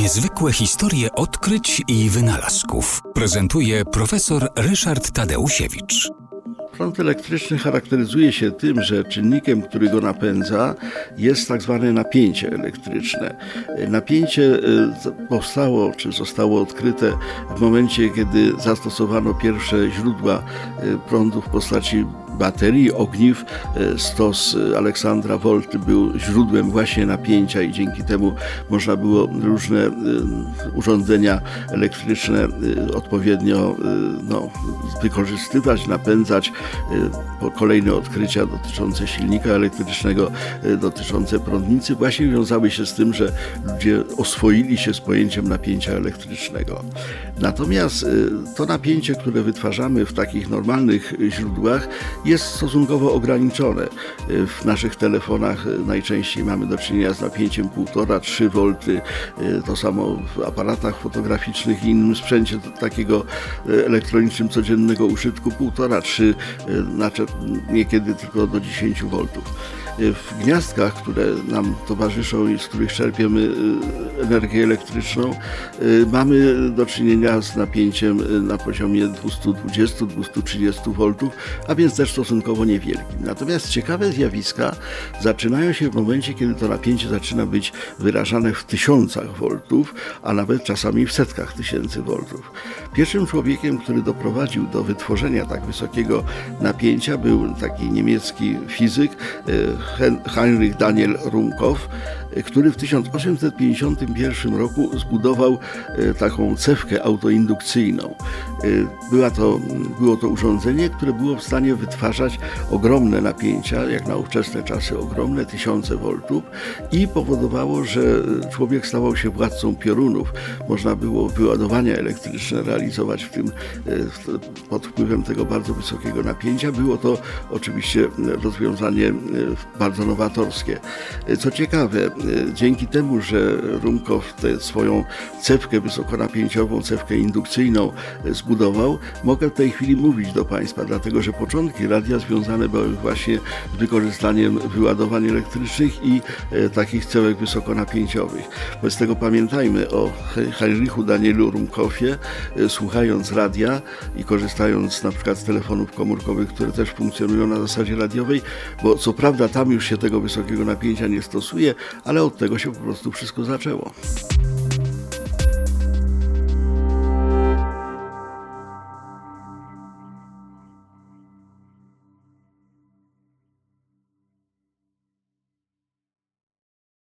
Niezwykłe historie odkryć i wynalazków prezentuje profesor Ryszard Tadeusiewicz. Prąd elektryczny charakteryzuje się tym, że czynnikiem, który go napędza, jest tak zwane napięcie elektryczne. Napięcie e, powstało, czy zostało odkryte w momencie, kiedy zastosowano pierwsze źródła e, prądu w postaci baterii, ogniw. E, stos Aleksandra Volt był źródłem właśnie napięcia i dzięki temu można było różne urządzenia elektryczne odpowiednio no, wykorzystywać, napędzać kolejne odkrycia dotyczące silnika elektrycznego, e, dotyczące prądnicy właśnie wiązały się z tym, że ludzie oswoili się z pojęciem napięcia elektrycznego. Natomiast e, to napięcie, które wytwarzamy w takich normalnych źródłach jest stosunkowo ograniczone. E, w naszych telefonach najczęściej mamy do czynienia z napięciem 1,5-3 V, to samo w aparatach fotograficznych i innym sprzęcie takiego elektronicznym codziennego użytku 1,5-3 znaczy niekiedy tylko do 10 V. W gniazdkach, które nam towarzyszą i z których czerpiemy energię elektryczną, mamy do czynienia z napięciem na poziomie 220-230 V, a więc też stosunkowo niewielkim. Natomiast ciekawe zjawiska zaczynają się w momencie, kiedy to napięcie zaczyna być wyrażane w tysiącach voltów, a nawet czasami w setkach tysięcy voltów. Pierwszym człowiekiem, który doprowadził do wytworzenia tak wysokiego napięcia był taki niemiecki fizyk Heinrich Daniel Rumkow, który w 1851 roku zbudował e, taką cewkę autoindukcyjną. E, była to, było to urządzenie, które było w stanie wytwarzać ogromne napięcia, jak na ówczesne czasy ogromne, tysiące voltów i powodowało, że człowiek stawał się władcą piorunów. Można było wyładowania elektryczne realizować w tym e, pod wpływem tego bardzo wysokiego napięcia. Było to oczywiście rozwiązanie bardzo nowatorskie. Co ciekawe, dzięki temu, że Rumkow tę swoją cewkę wysokonapięciową, cewkę indukcyjną zbudował, mogę w tej chwili mówić do Państwa, dlatego że początki radia związane były właśnie z wykorzystaniem wyładowań elektrycznych i e, takich cewek wysokonapięciowych. Wobec tego pamiętajmy o Heinrichu Danielu Rumkowie, e, słuchając radia i korzystając na przykład z telefonów komórkowych, które też funkcjonują na zasadzie radiowej, bo co prawda tam już się tego wysokiego napięcia nie stosuje, ale od tego się po prostu wszystko zaczęło.